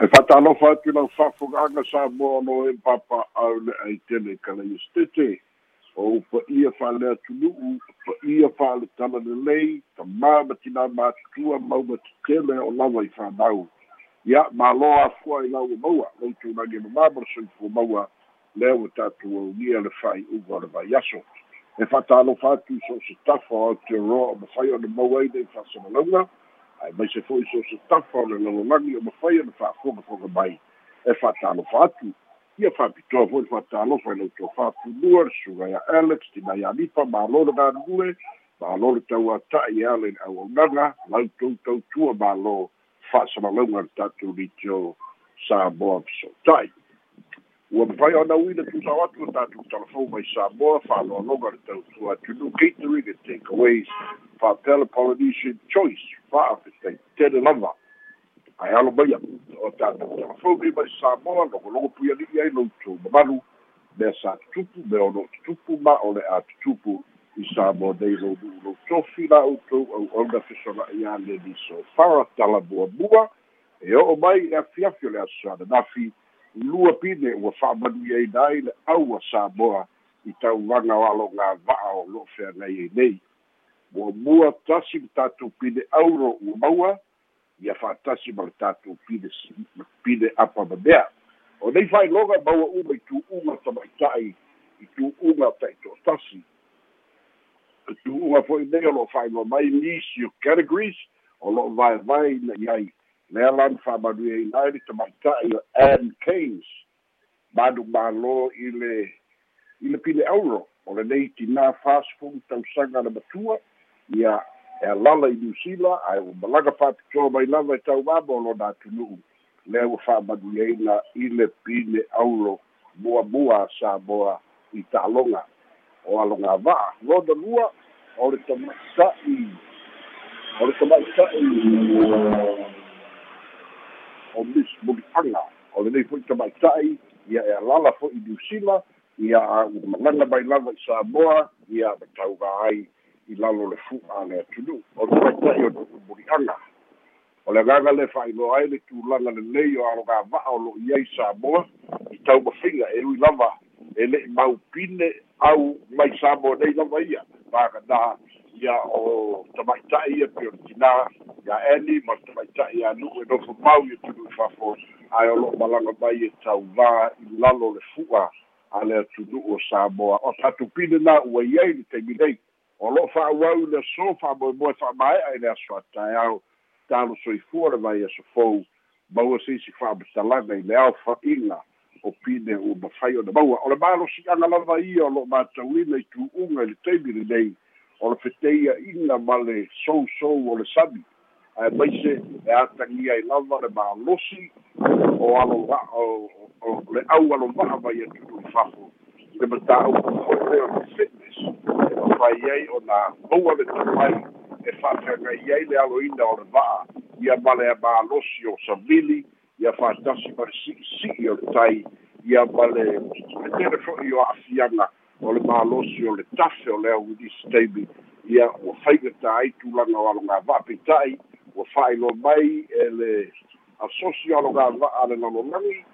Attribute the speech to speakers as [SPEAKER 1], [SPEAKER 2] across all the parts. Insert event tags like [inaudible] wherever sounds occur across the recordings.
[SPEAKER 1] e fa'atalofa atu lau fa'afoga'aga sa mo lo e papa'au le ai tele kalai stete o upa ia fa'alea tunu'u upa ia fa'aletala lelei tamā ma tinā matutua mauma tetele o lava i fanau ia malo afua i lau maua lou tunagi mamā ma le maua lea ua tatou aunia le fa'ai'uga o le vaiaso e fa'atalofa atu so se tafa o aotearoa o mafai o le maua ai nei fa'asamalauga ae mai se fo'i so se tafa o le lalolagi o mafai ona fa'afogafoga mai e fa'atalofa atu ia fa'apitoa fo'i le fa'atalofa i lau fa'apunua le sugaia alex tinai alipa mālo le galulue mālo le tauata'i e ale le auaunaga lau tou mālo fa'asamalauga le tatou litio samoa feso'ota'i ua mafai ona uina tusao atu o tatou talafou mai samoa fa'aloaloga le tautua tunu catering and takeaways fa'apea le polynesian choice fa'afetai tele lava ae alo maia o tatou talafou mai mai samoa logologo puiali'i ai loutou mamalu mea sa tutupu me o lo'o tutupu ma o le a tutupu i samoa nei lou nu'u lou tofi la outou au'auna fesola'i a le liso fara talamuamua e o'o mai e afiafi o le aso ananafi lua pine ua fa'amanu ai na ai le aua samoa i tauvaga o aloga va'a o lo'o feagai ai nei. Ua mua tasi le tatou pine auro ua maua ia fa'atasi ma le tatou pine pine apa mamea. O nei fa'ailoga maua uma i tu'uga tamaita'i i tu'uga ta'ito'atasi tu'uga fo'i nei o lo'o fa'ailoa mai nisi o categories o lo'o vaevae na i ai lea lana fa'amanu ai lai le tamaita'i o ann keynes. Manu mālō i le i le pile auro o lenei tinā fasfulu tausaga le matua ia e alala i niusila ae ua malaga fa'apitoa mai lava e taumama o lona atunu'u lea ua fa'amanu ai na i le pile auro muamua samoa i ta'aloga o aloga va'a lona lua o le tamaita'i o le tamaita'i. O mis muli'aga o lenei fo'i tamaita'i ia e alala fo'i niusila ia ua malaga mai lava i samoa ia matauga ai i lalo le fu'a le atunu o le tamaita'i o nu'u muli'aga o le agaga le fa'ailoa ai le tulaga lelei o aloga va'a o lo'i ai samoa i taumafiga e ui lava e le'i maupine au mai samoa nei lava ia. Pakanaha ia o tamaita'i ia pe o le tinā ia eni ma tamaita'i a nu'u e nofo mau ia tunu i fa'afo ae o lo'o malaga mai e tauvā i lalo le fu'a a le atunu'u o samoa. O tatupine na ua i ai le taimi nei o lo'o fa'auau le aso fa'amoemoe fa'amae'a i le aso ataeao talo soifua le vai aso fou. Maua seisi fa'amatalaga i le ao fa'iga o pine ua mafai ona maua. O le malosi'aga lava ia o lo'o mataulina i tu'uga i le taimi lenei o le feteia'iga ma le sousou o le sami ae maise e atagia i lava le malosi o alova'a o le au alova'a mai atunu i fafo le mataupu foi lea le fitness. E mafai ai ona maua le tamai e fa'afeagai ai le aloina o le va'a ia ma le malosi o savili ia fa'atasi ma le si'isi'i o le tai ia ma le le tele fo'i o a'afiaga o le malosi o le tafe o le auilisi taimi ia ua faigata ai tulaga o aloga va'apita'i ua fa'ailoa mai e le asosi o aloga va'a le lalolagi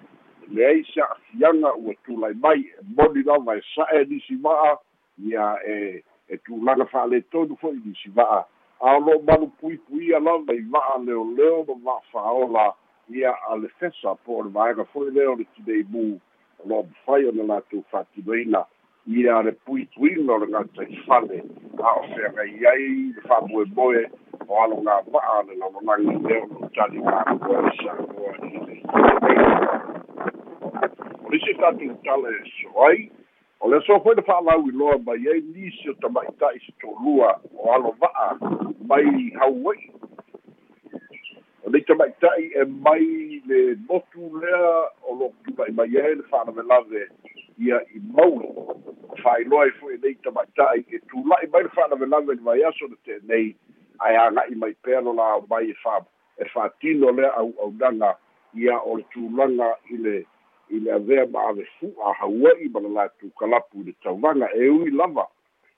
[SPEAKER 1] leai se a'afiaga ua tulai mai e moni lava e sa'e nisi va'a ia e e tulaga fa'aletonu fo'i nisi va'a a o lo'o malu puipuia lava i va'a leoleo ma va'afāola ia a le fesa po o le vaega fo'i lea o le tinei mū o lo'o mafai ona latou fa'atinoina ia le puituina o le gatai fale a o feagai ai le fa'amoemoe o aloga va'a le lalolagi lea o loo tali i le o lisi tatou tale so ai o le asoa foi le fa'alau iloa mai ai nisi o tama'ita'i se to'olua o alo va'a mai hauai o lei tama'ita'i e mai le motu lea o lo'o tuma'i mai ai le fa'alavelave ia i mauli fa'ailoa ai fo'i nei tama'ita'i e tula'i mai le fa'alavelave i mai aso le te'enei ae aga'i mai pea lo la mai e fa e fa'atino lea au'aunaga ia o le tulaga i le i le avea ma ave fu'a haua'i ma le latou kalapu i le tauvaga e ui lava.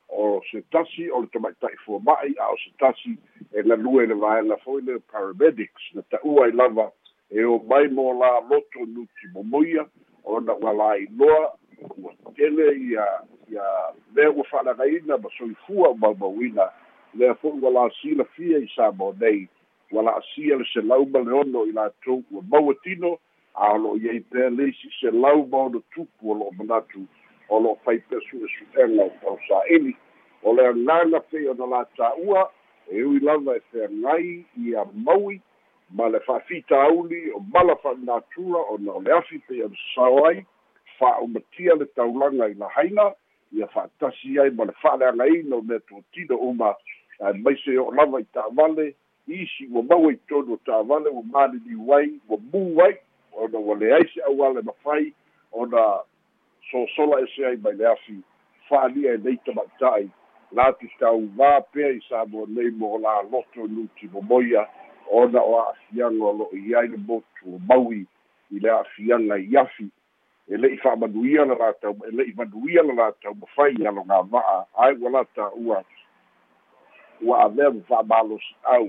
[SPEAKER 1] O se tasi o le tama'ita'i fuama'i a o se tasi e galue le vaega foi le paramedics na ta'ua i lava e o mai mo la loto nuti momoia ona ua lailoa ua tele ia ia lea ua fa'alagaina ma soifua maumauina lea fo'i ua lasilafia i sa mo nei ua la'asia le selau ma le ono i latou ua maua tino a o lo'o iai pea leisi selau ma ono tupu o lo'o manatu o lo'o fai pea su'esu'ega o pausa'ili o le agaga pei ona latā'ua e ui lava e feagai ia maui ma le fa'afitauli o mala fa'anatura ona o le afi pei ona sasao ai fa'aumatia le taulaga i lahaina ia fa'atasi ai ma le fa'aleagaina o mea tuatino uma ae maise o lava i ta'avale isi ua maua i tonu o ta'avale ua maliliu ai ua mu ai ona ua leai se auale mafai ona sosola ese ai mai le afi fa'alia e nei tama'ita'i lati tauvā pea i sa mo nei mo la loto luti momoia ona o a'afiaga o lo'o i ai le motu maui i le a'afiaga i afi e le'i fa'amanuia la latou e le'i manuia la latou mafai i aloga va'a ae ua la ta'ua ua avea ma fa'amalosi'au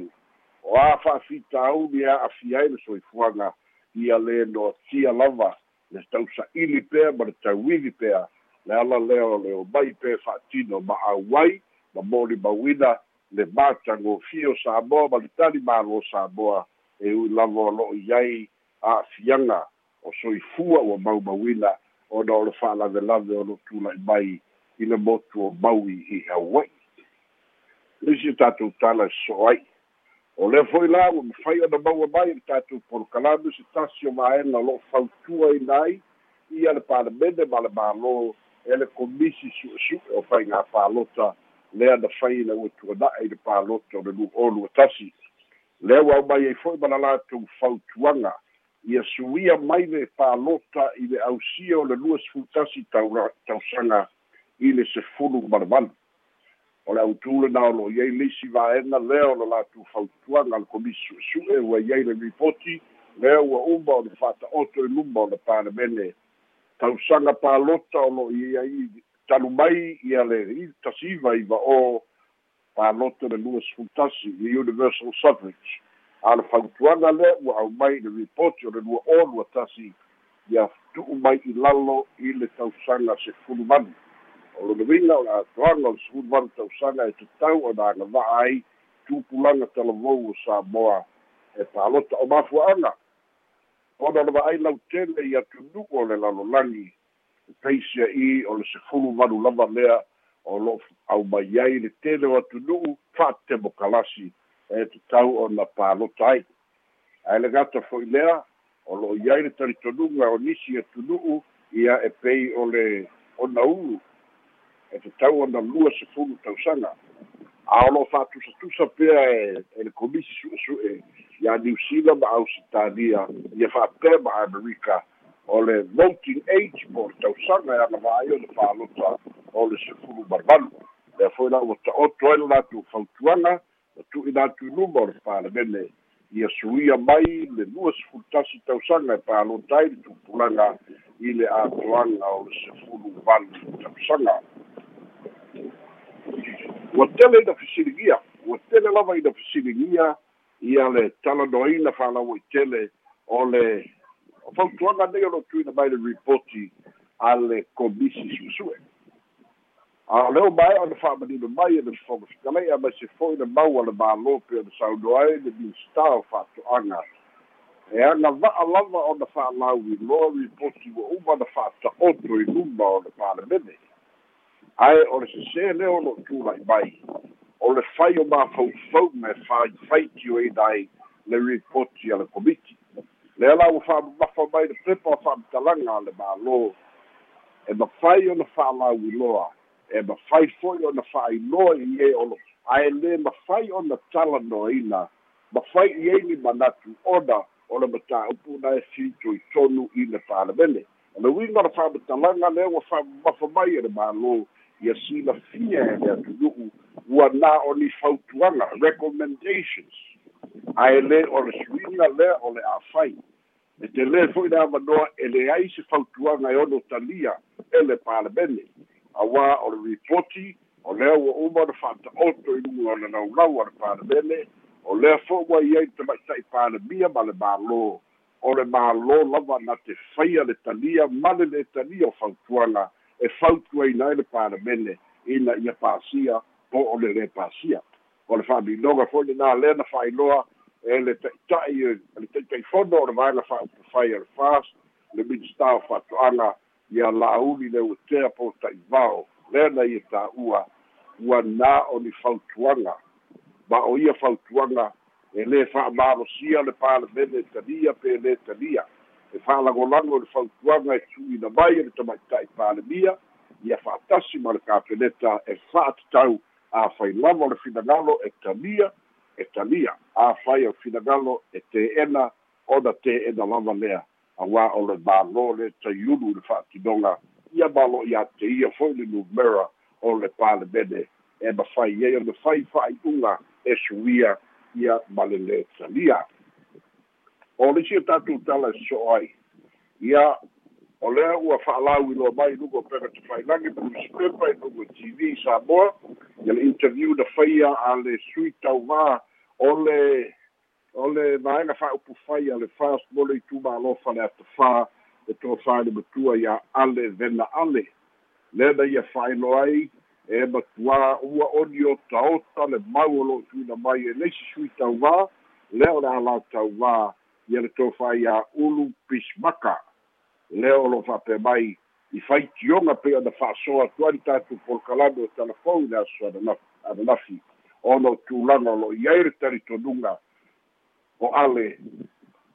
[SPEAKER 1] o a fa'afitauli e a'afi ai le soifuaga ia lē noatia lava le tausa'ili pea ma le tauivi pea. Le ala lea o le o mai pe fa'atino ma auai ma moli mauina le o samoa ma le tali malo samoa. E ui lava o lo'o i ai a'afiaga o soifua ua maumauina ona o le fa'alavelave o lo tula'i mai i le motu o maui i hauai lisi tatou tala e so ai o lea fo'i la ua mafai ona maua mai le tatou polokalame se tasi o maega o lo'o fautua ina ai ia le palemene ma le mālō e le komisi su'esu'e o faigā palota lea na fai le ua tuana'a i le palota o le lu o lua tasi. Lea ua aumai ai fo'i ma la latou fautuaga ia suia mai le palota i le ausia o le lua sefulutasi tausaga i le sefulu ma le valu o le autule na o lo'o iai leisi vaega lea o le latou fautuaga le komisi su'esu'e ua iai le ripoti lea ua uma o le fa'ata'oto e luma o le palemene. Tausaga palota o lo'o ia i talu mai ia le tasiva i va'o palota le lua sefulutasi i universal suffrage. A le fautuaga lea ua au mai le ripoti o le lua o lua tasi ia tu'u mai i lalo i le tausaga sefulu manu o lo leviga o le atoaga o le manu tausaga e tatau ona agava'a ai tupulaga talavou o samoa e palota o mafua'aga ona le va'ai lautele ia tunu'u o le lalolagi peisia i o le sefulu manu lava lea o lo'o au mai ai le tele o atunu'u fa'atemo kalasi e tatau ona palota ai. Ae le gata fo'i lea o lo'o i ai le talitonuga o nisi atunu'u ia e pei o le ona ulu e tatau ona lua sefulu tausaga. A o lo'o fa'atusatusa pea e e le komisi su'esu'e ia niusila ma ausitalia ia fa'apea ma amerika o le voting age po le tausaga e agava'ai o le fa'alota o le sefulu malamalu lea foi la ua ta'oto ai le latou fautuaga ma tu'i latu luma o le palemene ia suia mai le lua sefulutasi tausaga e palota ai le tupulaga i le atoaga o le sefulu valu tausaga ua tele ina fesiligia ua tele lava ina fesiligia ia le talanoaina fa'alaua i tele o le o fautuaga nei o lo tuina mai le ripoti a le komisi su'esu'e a o leo mae ona fa'amanino mai e le fogafitalai a mai se fo'i le mau a le mālō pe ona sauno ai le minista o fa'ato'aga e agava'a lava ona fa'alau iloa ripoti ua uma na fa'ata'oto i luma o le palemene ae o le sesē lea o lo'o tula'i mai. O le fai o mafaufau me faiti o ai le ripoti a le komiti. Lea la ua fa'amamafa mai le pepa o fa'amatalaga a le mālō. E mafai ona fa'alau iloa e mafai fo'i ona fa'ailoa i ai o lo ae lē mafai ona talanoaina mafai i ai manatu ona o le mataupu na e fito i tonu i le palemene o le uiga o le fa'amatalaga lea ua fa'amamafa mai e le mālō ia silafia e le atunu'u ua na o ni fautuaga recommendations. Ae lē o le suiga lea o le a'afai e te lē fo'i le amanoa e leai se fautuaga e ono talia e le palemene auā o le ripoti o lea ua uma ona fa'ata'oto i luga o le laulau a le palemene o lea fo'i ua i ai tama'ita'i palemia ma le mālō. O le mālō lava na te faia le talia male le talia o fautuaga e fautuaina ai le palemene ina ia pasia po o le lē pasia o le fa'aminoga foi lenā lea na fa'ailoa e le ta'ita'i le ta'itaifono o le vaega fa'aupufai a le fas le minista o fa'ato'aga ia la'auli le uetea po ta'ivao lea na ia tā'ua ua nā o ni fautuaga ma o ia fautuaga e lē fa'amalosia le palemene talia pe lē talia e fa'alagolago le fautuaga e tu'uina mai e le tamaita'i palemia ia fa'atasi ma le kapeneta e fa'atatau afai lava o le finagalo e talia e talia afai o finagalo e te'ena ona te'ena lava lea auā o le mālō le taiulu le fa'atinoga ia malo iā te ia foi le numera o le palemene e mafai ai ona fai fa'ai'uga e suia ia ma le lē talia o le sia tatou tala e so'o ai ia o lea ua fa'alau iloa mai lugo pega tafailagi pulispepa i lugo tv samoa ia le interview na faia a le sui tauvā o le o le vaega fa'aupu fai a le fast mole i tumālofa le atafā e tofā le matua ia ale vena ale lea na ia fa'ailo ai e matuā ua oni o taota le mau o lo'o tuina mai e leisi sui tauvā lea o le alau tauvā ia le tofā ia ulu pismaka lea o lo fa'ape mai i faitioga pei ona fa'asoa atu ai tatou polokalame o telefon le aso ananafi ona o tulaga o lo'o i ai le o ale.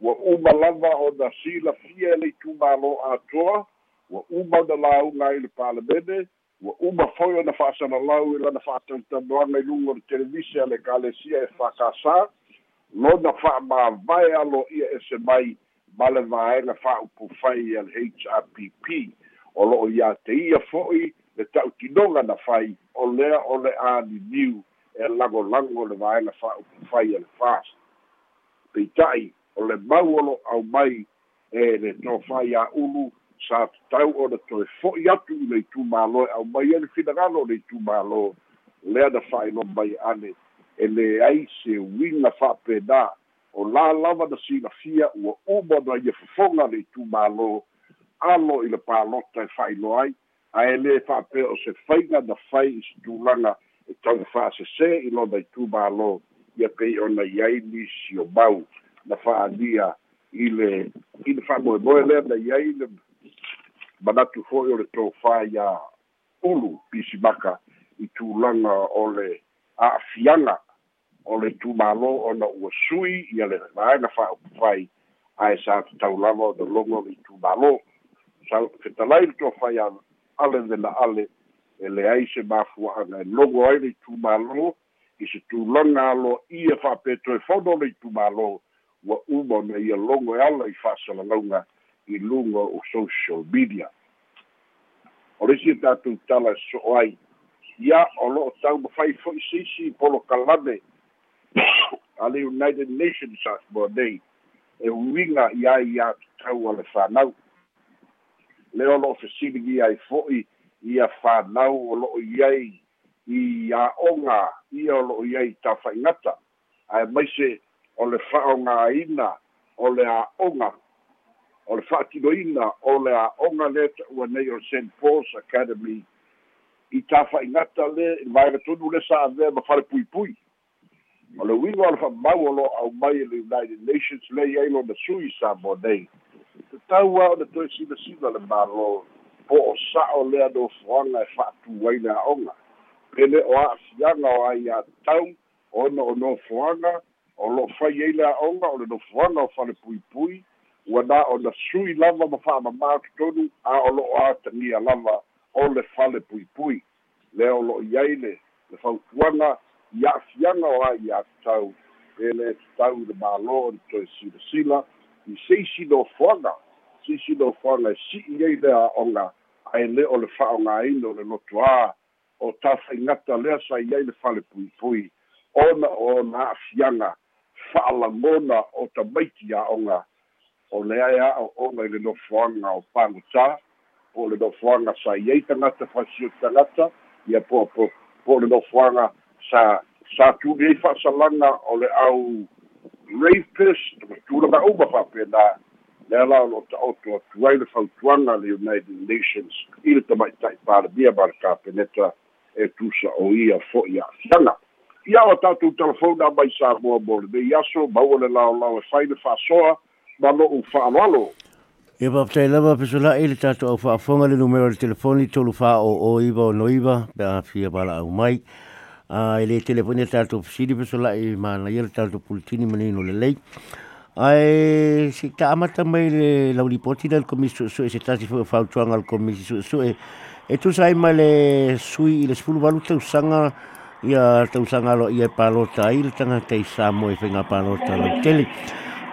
[SPEAKER 1] Ua uma lava ona silafia e le itumālo atoa ua uma ona lauga ai le palemene ua uma foi ona fa'asalalau i lana fa'atautanoaga i luga o le televisi a le kalesia e fakasā lona fa'amāvae alo ia ese mai ma le vaega fa'aupufai a le hrpp o lo'o iā te ia fo'i le ta'utinoga na fai o lea o le aniniu e lagolago le vaega fa'aupufai a le fast peita'i o le mau o lo au mai e le tofai a ulu sa tatau ona toe fo'i atu i le itumālo e au mai ai le finagalo o le itumālo lea na fa'ailo mai ane e leai se uiga fa'apena o la lava na silafia ua uma na ia fofoga le itumālō alo i le palota e fa'ailoa ai. Ae lē fa'apea o se faiga na fai i se tulaga e tau fa'asesē i lona itumālō ia pei ona iai nisi o mau. Na fa'alia i le i le fa'amoemoe lea na iai le manatu fo'i o le tofā iā ulu pisimaka i tulaga o le a'afiaga o le tumālō ona ua sui ia le vaega fa'aupufai ae sa tatau lava o le logo le tumālō sa fetalai le tofai ale vena ale e leai se mafua'aga e logo ai le tumālō i se tulaga alo ia fa'apetoe fono le tumālō ua uma ona ia logo e ala i fa'asalalauga i luga o social media. O le sia tatou tala e so'o ai ia o lo'o tau mafai fo'i seisi polo kalame a le united nations nei e uiga ia ia tatau a le fanau le o lo'o fesiligi ai fo'i ia fanau o lo'o iai i a'oga ia o lo'o iai tafa'igata ae maise o le fa'aogāina o le a'oga o le fa'atinoina o le a'oga lea ta'ua nei o st pauls academy. I tafa'igata le i vaegatonu le sa avea ma fale puipui o le uiga o le fa'amau o lo au mai i le united nations lei ai lona sui sa mo nei tatau a le toe silasila le mālō po o sa'o lea no foaga e fa'atū le a'oga pele o a'afiaga o ai iā ona o nofoaga o lo'o fai ai le a'oga o le nofoaga o fale puipui ua na ona sui lava ma fa'amamā totonu a o lo'o atagia lava o le fale puipui lea o lo'o i ai le le fautuaga i a'afiaga o ai iā tatau e le tatau le mālō o le toe silasila i seisi nofoaga seisi nofoaga e si'i ai le a'oga ae lē o le fa'aogāina o le loto ā. O tafaigata lea sai ai le fale puipui ona o na a'afiaga fa'alagona o tamaiti a'oga o lea e a'o'oga i le nofoaga o pagotā po o le nofoaga sai ai tagata fasio tagata ia po po po le nofoaga sa sa tuli ai fa'asalaga o le au rapist ma tulaga uma fa'apena le ala o loo ta'oto ai le fautuaga le united nations i le tamaʻitaʻi palemia ma le kapeneta e tusa o ia fo'i a'afiaga ia o tatou telefona mai sa moa mo lenei aso maua le laolao e fai le fa'asoa ma lo'u fa'aloalo
[SPEAKER 2] Ia pa ptai lava pesola i le tato au whaafonga le numero le telefoni tolu wha o o iwa o no iwa pe a fia bala au mai. A i le telefoni e tato pisiri pesola i mana i le tato pulitini manino le lei. Ai si ta amata mai le lauri poti le komiso su e se tasi fu fau tuanga le komiso su e e tu sai mai le sui i le spulu walu tau sanga ia tau sanga lo ia palota i le tanga tei samo e whenga palota lo tele.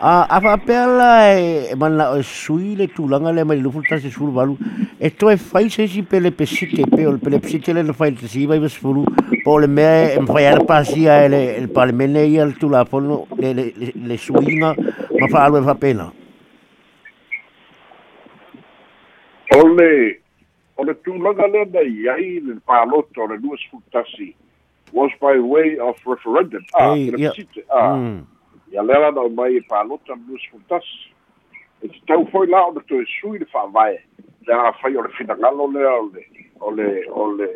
[SPEAKER 2] a a fa pela e mana o sui le tulanga le mai lufu tasi sulu balu e to e fai se si pele pesite pe o pele pesite le fai te si vai sulu po le me e fai pasia le el palmene ia le tula fono le le le suinga ma fa alwe fa pena
[SPEAKER 1] ole ole tulanga le dai ai le paloto le duas futasi was by way of referendum. Ah
[SPEAKER 2] Hey,
[SPEAKER 1] le
[SPEAKER 2] yeah.
[SPEAKER 1] pesite ah.
[SPEAKER 2] Mm.
[SPEAKER 1] ia lea na mai e palota blues futasi e te tau foi la o le toe sui le whaavae le a whai o le finagalo o le o le o le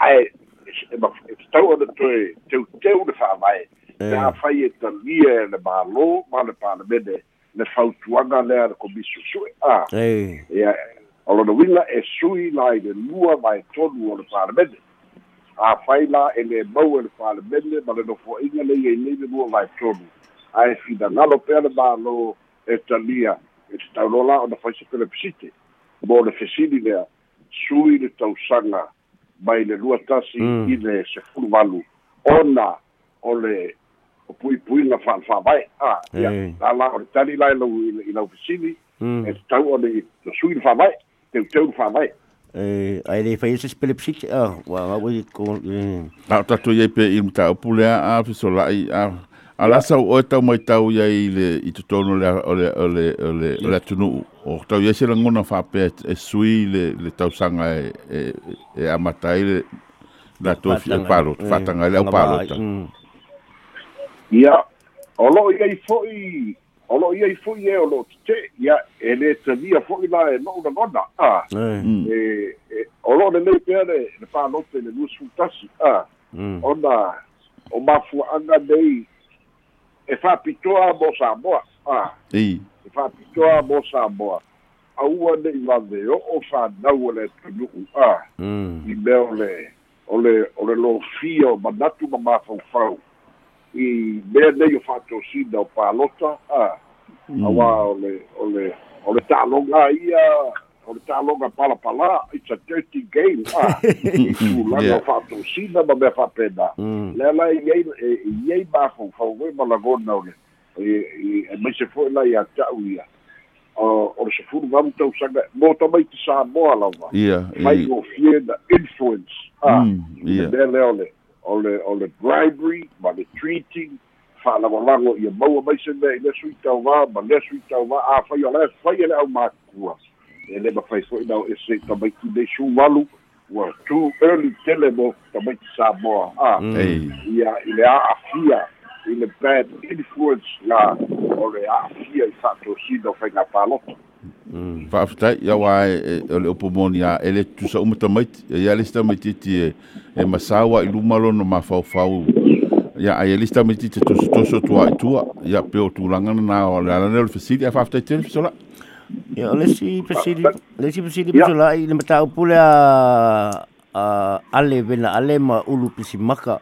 [SPEAKER 1] ae e e tau le toe teu teu le whaavae le a whai e talia e le malo ma le palemene le whautuanga lea le komisio sui a ia o lona wina e sui la i le lua mai tonu o le palemene a whai la e le mau e le palemene ma le nofo inga le i e le lua mai tonu ae finagalo pea le malo e talia e te taulola ona faisa pele pesite mo le fesili lea sui le tausaga mai le lua tasi
[SPEAKER 2] Mm.
[SPEAKER 1] i le sefulu valu ona o le o puipuiga fa'afa'avae a ia
[SPEAKER 2] Ei.
[SPEAKER 1] la o le tali la lau i lau fesili
[SPEAKER 2] Mm.
[SPEAKER 1] e te tau o le sui le fa'avae teuteu le fa'avae
[SPEAKER 2] Eh, ai le fai se pele psite ah wa wa ko eh.
[SPEAKER 3] A tatu iei pe i mta upu lea a fiso lai a a lasa o e tau mai tau iei le i tu tono le o le o le o le o le tunu o tau iei se langona fa pe e sui le le tau sanga e e e amatai le la to fi e
[SPEAKER 2] Fatanga,
[SPEAKER 3] palo
[SPEAKER 2] eh,
[SPEAKER 3] fatanga le o
[SPEAKER 2] nga
[SPEAKER 3] palo
[SPEAKER 2] vai,
[SPEAKER 3] ta
[SPEAKER 2] mm.
[SPEAKER 1] ia o lo ia i fo'i o lo ia i fo'i e o lo te ia e le talia fo'i la e no na gona a.
[SPEAKER 2] Eh,
[SPEAKER 3] Mm.
[SPEAKER 1] e, e o lo le nei pea le le pālote le lua sutasi a.
[SPEAKER 2] Mm.
[SPEAKER 1] ona o mafuaaga nei e fa'apitoa mo samoa. A
[SPEAKER 3] i
[SPEAKER 1] e fa'apitoa mo samoa. Aua ne'i o'o fanau o le tunu'u a
[SPEAKER 2] Mm.
[SPEAKER 1] i mea o le o le o le lofia o manatu ma mafaufau. I mea nei o fa'atosina o palota. A aua o le o le o le ta'aloga ia o le ta'aloga palapala it's a dirty game. [laughs] A i o fa'atosina ma mea fa'apena
[SPEAKER 2] Mm.
[SPEAKER 1] le ala iai iai mafaufau e malagona o le i i e mai se fo'i la ia ta'u ia o o le sefulu valu tausaga mo tamai te samoa lava
[SPEAKER 3] ia i
[SPEAKER 1] o da influence.
[SPEAKER 3] Mm, ia.
[SPEAKER 1] le le ole ole ole bribery ma le treating fa la lango ia mau mai se le le sui tau va ma le sui tau va a fa le fa le au ma kua e le fai foi now e se ta mai ki de su walu wa too early tele mo ta mai ki sa mo ah
[SPEAKER 2] Mm.
[SPEAKER 3] ei
[SPEAKER 1] ia ile a afia ile bad influence la ole a afia i fa to si do fa na palota
[SPEAKER 2] Mm.
[SPEAKER 3] fa afta ia e o le opo moni a ele tu sa umata mai ia le sta mai titi e e masawa i lumalo no ma fau fau ia ai le sta mai titi to to so tua i tua ia pe o tu langa na o la na le fasili a fa afta tele
[SPEAKER 2] Ya, ole si pesidi, le si pesidi
[SPEAKER 1] Ya.
[SPEAKER 2] pesola i le matau pule a a ale vena ale ma ulu pisi maka.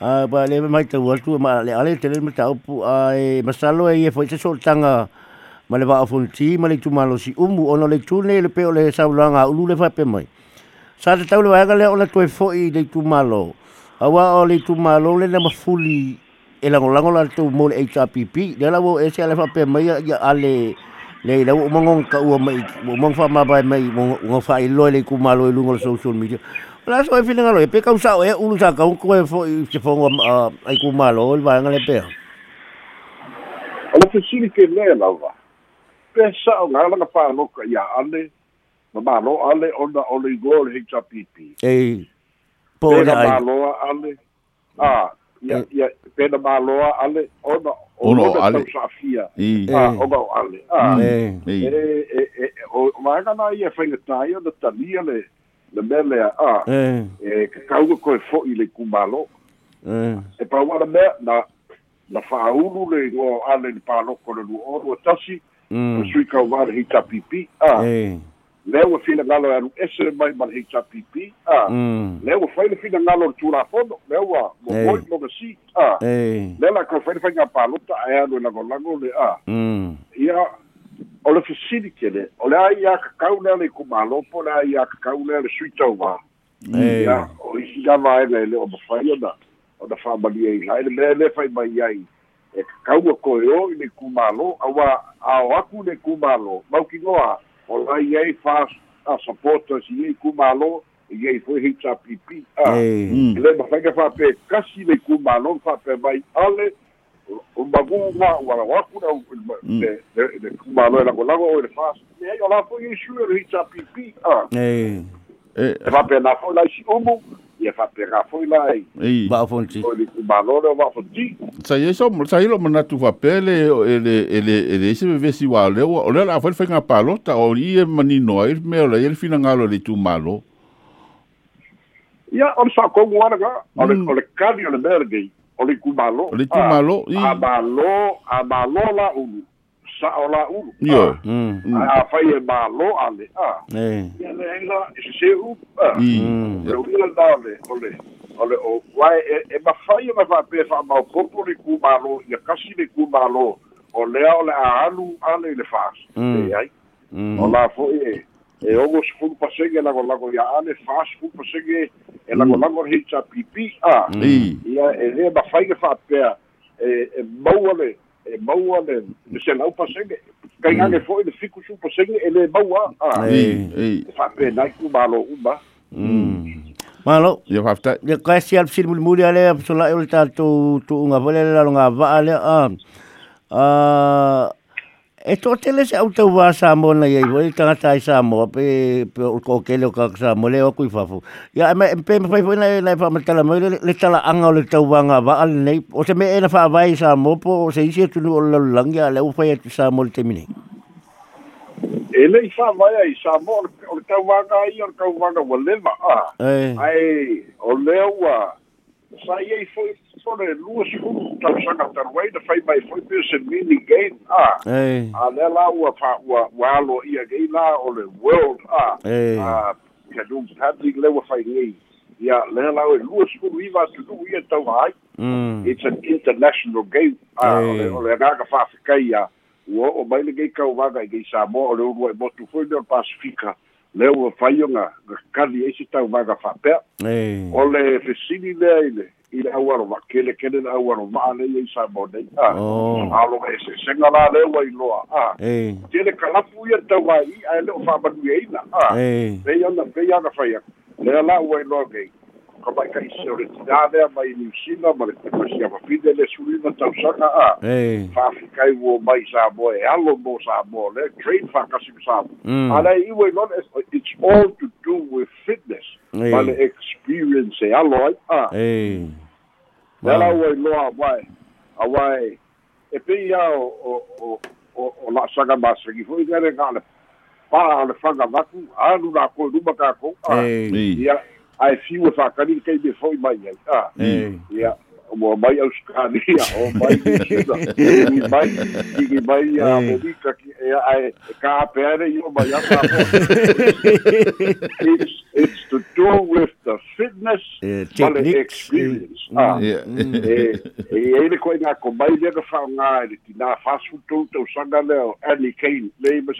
[SPEAKER 2] A ba le mai tau atu ma le ale tele matau pu ai masalo e foi se soltanga ma le va ma le tu malo si umu ono le tune le pe le saulanga ulu le fa pe mai. Sa te tau le waiga le ona toi foi le tu malo. Awa o le tu malo le na mafuli e lango lango la tu mo le HRPP. Le la wo e se ale fa pe mai ya ale le la o mongong ka ua mai o mong fa ma bai mai mo fa i loe le ku malo i lungo le social media la so e fina ngalo e pe ka usa e ulu sa ka ko e fo i se fo ai ku malo i va ngale pe
[SPEAKER 1] Ala fesili ke lea lava. Pe sa o ngā langa whānoka ia ale, ma malo ale ona o le igoa le HRPP.
[SPEAKER 2] e po
[SPEAKER 1] Pe
[SPEAKER 2] na
[SPEAKER 1] na
[SPEAKER 2] ai
[SPEAKER 1] malo ale, a, ia ia pena maloa ale ona
[SPEAKER 3] Ona o ale.
[SPEAKER 1] ah
[SPEAKER 2] Eh.
[SPEAKER 1] ona o ale ah
[SPEAKER 2] Eh.
[SPEAKER 1] e e o maga na ia fainga tai ona talia le le mele ah
[SPEAKER 2] Eh.
[SPEAKER 1] e ka kauga koe fo'i le kumalo
[SPEAKER 2] Eh.
[SPEAKER 1] e pa wala mea na na whaulu le o ale le lua oru a tasi
[SPEAKER 2] Mm.
[SPEAKER 1] o sui kau wale hei ah
[SPEAKER 2] Eh.
[SPEAKER 1] leo e anu ese mai man hei tapipi ah
[SPEAKER 2] Mm.
[SPEAKER 1] leo e whaile fina ngalo le tūra pono leo a mo
[SPEAKER 2] Eh.
[SPEAKER 1] moi mo si ah
[SPEAKER 2] Eh.
[SPEAKER 1] Lela ka whaile whainga pālota e anu e lago lago le ah
[SPEAKER 2] Mm.
[SPEAKER 1] ia o le fasili kele o le a ka kau lea le kumalopo le a ka kau lea le sui tau wā
[SPEAKER 2] Eh.
[SPEAKER 1] ia o isi lava e le le o mawhai ona o na whamali e lai le mea le whai mai ai e ka kau a koe o i le kumalo awa a o aku le kumalo mau ki noa o lai ai fast a supporters i ei kumalo i ei foi hita pipi a le mawhai ka whape kasi le kumalo whape mai ale o magu waku na
[SPEAKER 3] Mm.
[SPEAKER 1] le le kumalo e lago lago o le fast me ai o la foi i sure le hita pipi a.
[SPEAKER 3] E.
[SPEAKER 1] e whape na foi lai si umu ia whape nga foi lai
[SPEAKER 3] I.
[SPEAKER 2] Ba fonti.
[SPEAKER 1] o le kumalo le wa foti
[SPEAKER 3] Sai e sai lo mana tu fa pele ele ele ele se ve si wa le o le la fa fa nga palota o i e mani no e me o le ele fina ngalo le tu malo.
[SPEAKER 1] ia o le sa ko ngwana ga o le
[SPEAKER 3] Mm.
[SPEAKER 1] o le kani o le mergei o le kumalo
[SPEAKER 3] O le kumalo, i.
[SPEAKER 1] a malo a malo la ulu sa o la ulu
[SPEAKER 3] Yo.
[SPEAKER 2] Mm.
[SPEAKER 3] Mm.
[SPEAKER 1] a fai e malo ale a
[SPEAKER 2] Eh.
[SPEAKER 1] ia le ina se se u a
[SPEAKER 3] I.
[SPEAKER 2] Mm.
[SPEAKER 1] le ula da le o le o le o wai e e ma fai e ma fa pe fa ma popo le kumalo ia kasi le kumalo o le o le a alu ale le fas
[SPEAKER 2] Mm.
[SPEAKER 1] e ai
[SPEAKER 2] Mm.
[SPEAKER 1] o la fo e e ogo sfulu pasenge lago lago ya ale fast food pasenge e lago lago hita pipi a
[SPEAKER 3] I.
[SPEAKER 1] ia e le ma fai ke fa pea e e maua le e maua le le se lau pasenge kai ngane fo le fiku su pasenge e le maua a
[SPEAKER 3] I. I.
[SPEAKER 1] e fa pe nai ku malo uma
[SPEAKER 2] Mm. Malo.
[SPEAKER 3] Ia fa ta.
[SPEAKER 2] Ya kasi al sil mul muli ale so la el ta tu tu nga vole la nga va ale a. Ah e to tele se auto va sa mo na ye voi ta ta sa mo pe pe o ko ke lo ka sa mo le o ku fa fu. Ya me pe me fa na na fa ma tala mo. Le le tala anga o le tau va nga va al nei o se me e na fa vai sa mo po. Se isi tu no lo lang ya le u fa tu sa mo le temine.
[SPEAKER 1] e le i fa vai ai sa mo o le tau wanga ai o le tau wanga wa leva a
[SPEAKER 2] Eh.
[SPEAKER 1] ai o le ua sa i fo fo le lua sfulu tau sanga tarwai na fai mai foi pe se mini game a
[SPEAKER 2] Eh.
[SPEAKER 1] a le la ua fa ua ua alo ia gei la o le world a a ka dum hadri le ua fai nei ia le la o lua skulu iwa tu du ia tau ai
[SPEAKER 2] Mm.
[SPEAKER 1] it's an international game a o le
[SPEAKER 2] Eh.
[SPEAKER 1] o le nga ka fa fikai ia ua o mai le gei kau waga i gei Samoa o le ua i motu foi le o Pasifika. Le ua fai o nga kali eisi tau waga fa pea.
[SPEAKER 2] Eh.
[SPEAKER 1] o le fesili lea i le i le auaro wa kele kele le auaro maa le i Samoa nei a alo e se senga la le ua i loa a tele kalapu ia tau ai ai le o fa manu e ina. A
[SPEAKER 2] Eh.
[SPEAKER 1] pe ona pe ona fai le la ua i loa gei ka mai ka isi o le tina lea mai New Zealand ma le a mapide le sulina tau saka a
[SPEAKER 2] Eh.
[SPEAKER 1] whaafikai wo mai Samoa e alo mo Samoa le train whakasi mo Samoa
[SPEAKER 2] Mm.
[SPEAKER 1] ala iwe lona it's all to do with fitness ma le experience e alo ai a
[SPEAKER 2] Eh.
[SPEAKER 1] le la ua i loa wai a wai e pe ia o o o o o la masagi foi ngare ngale pa le fanga vaku anu na ko ruma ka ko a
[SPEAKER 2] Eh.
[SPEAKER 3] I.
[SPEAKER 1] ia ai fiu fa kani kai be foi mai ai. A
[SPEAKER 2] Eh.
[SPEAKER 1] ia mo mai Australia [laughs] o mai China. I mai i mai a
[SPEAKER 2] Eh.
[SPEAKER 1] mo ka ki e ai ka pere i o mai a ka [laughs] it's it's to do with the fitness
[SPEAKER 2] Eh,
[SPEAKER 1] ma le
[SPEAKER 2] techniques,
[SPEAKER 1] experience.
[SPEAKER 2] Eh,
[SPEAKER 1] ah.
[SPEAKER 3] Ia.
[SPEAKER 1] e e ele ko ina ko mai le ka fa nga le tina fasu tu tu sanga le o Annie Kane le ma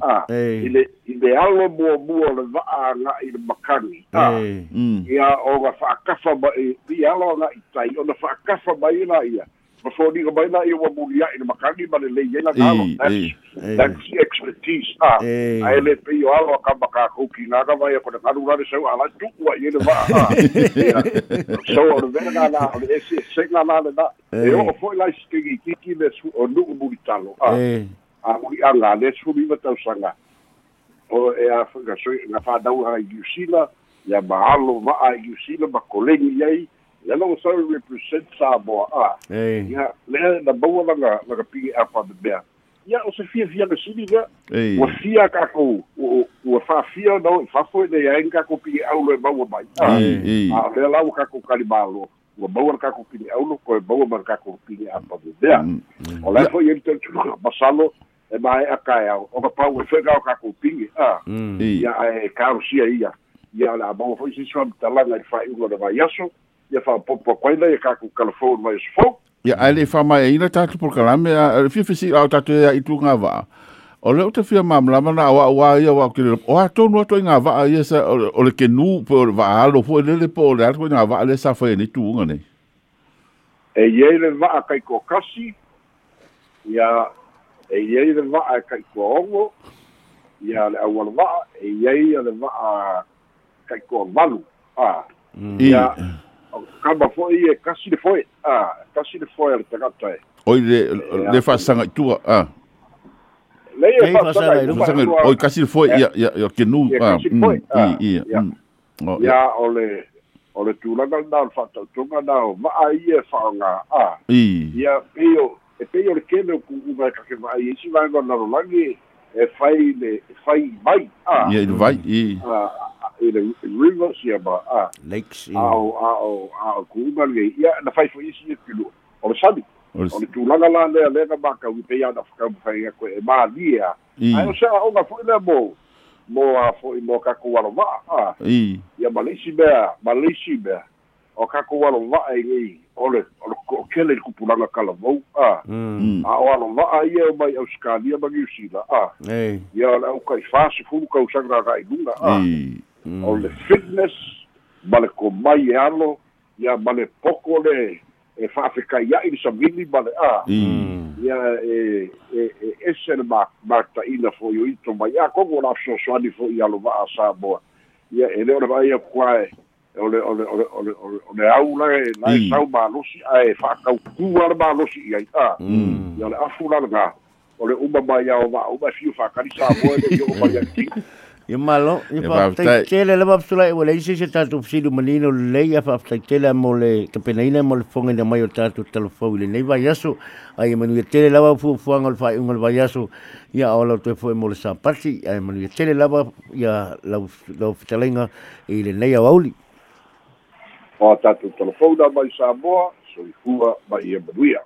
[SPEAKER 1] sa mi ah
[SPEAKER 2] Eh.
[SPEAKER 1] ile ile alo mo mo le va nga i le makani ah
[SPEAKER 2] Eh.
[SPEAKER 3] Mm.
[SPEAKER 1] ia o ga whaakafa mai, i alo nga i tai, o na whaakafa mai na ia. Ma fōni ka mai na ia wa muri ia i na makangi ma le lei ia na alo.
[SPEAKER 3] I,
[SPEAKER 1] That's,
[SPEAKER 2] i.
[SPEAKER 1] expertise. Ah,
[SPEAKER 2] Eh.
[SPEAKER 1] ai le pe o alo ka maka kuki nga ka mai ko na karu rare sau ala tukua i le va. Ah, ia. so o le vera nga na, o le ese se nga na le na. E o fōi lai stingi kiki le su o nuku muri talo. Ah,
[SPEAKER 2] Eh.
[SPEAKER 1] a muri anga le su mi tau sanga o e a ga so na fa dau ha i usila ya mahalo ma a i usila ma kolegi ai le lo sa represent sa mo a ia le na bawa langa langa pigi apa de bea ia o se fia fia le sini ga o fia ka ko o fa fia no fa fo le ia ka ko pigi au le bawa mai a le la ka ko kali malo ua maua ka ko pili aulo ko maua ma ka ko pili apa de bea o le fo yente masalo e mai aka au o ka pau e whega o ka ko pingi. A ia e karosia ia. Ia la mau fo isi swam talanga i whai unga na vai aso. Ia wha popo kwaina ia ka ko kalafou mai sfo
[SPEAKER 3] ia ale fa mai ina tatu por kalame a fifisi au tatu ia tu ngā waa o le o te fia mamlama na awa awa ia wa kire o a tonu ato ngā waa ia sa o le ke nu po o alo po le le po o le ato ngā waa le sa whae ni tuunga nei.
[SPEAKER 1] E iei le waa kai ko kasi. Ia e iei le waa kai ko ongo ia le awala waa e iei le waa kai ko valu a ia kama foi e kasi le foi a kasi le foi le tagata e
[SPEAKER 3] oi le le fa sanga tua a
[SPEAKER 1] lei e
[SPEAKER 3] o kasi foi ia ia ia ke nu
[SPEAKER 1] ah
[SPEAKER 3] ia ia
[SPEAKER 1] ia o le o le tulaga na o faatautuga na o va'a ia fa'aogā a ia peo e pei o le kele o ku'uga e kake va'ai isi vaega o lalolagi e fai le e fai mai a.
[SPEAKER 3] Ia i le vai i.
[SPEAKER 1] I le rivers ia ma a.
[SPEAKER 2] Lakes
[SPEAKER 1] a o a o a o ku'uga le ia na fai fo isi ia pilu o le sali o le tulaga la lea lega makau i pei ana fakaumakaiga koe e malia ae o se a'oga fo'i lea mo mo a fo'i mo kakou alova'a a. Ia ma leisi mea ma leisi mea o kakou alova'a i gei o le o kele i kupulaga kalavou a. A o alova'a ia o mai ausikalia ma niusila a. Ia o le aukai fasifulu kausaga gaga'iluga a. O le fitness ma le komai e alo ia ma le poko le e fa'afekaia'i le savili ma le a. Ia e e e ese le mata'ina fo'i o ito mai. A kogo o la fesoasoani fo'i alova'a samoa. Ia e le o le vaia kuae o le o le o le o le o le au la malosi a le malosi i ai a ia le afu lalaga o le uma mai ao va uma fiu samoa le o mai
[SPEAKER 2] Ia malo, ia le wapsula e wale isi se tātou psidu manino le ia whaatai tele mo le kapenaina mo le fonga na mai o tātou talofau le nei vai aso ai e manu ia tele lawa fu fuanga le whai unga le vai aso ia o lau tue fue mo le sapati manu ia tele lawa ia lau lau fitalenga i le nei au auli
[SPEAKER 1] o tātou na mai Samoa so i hua mai ia manuia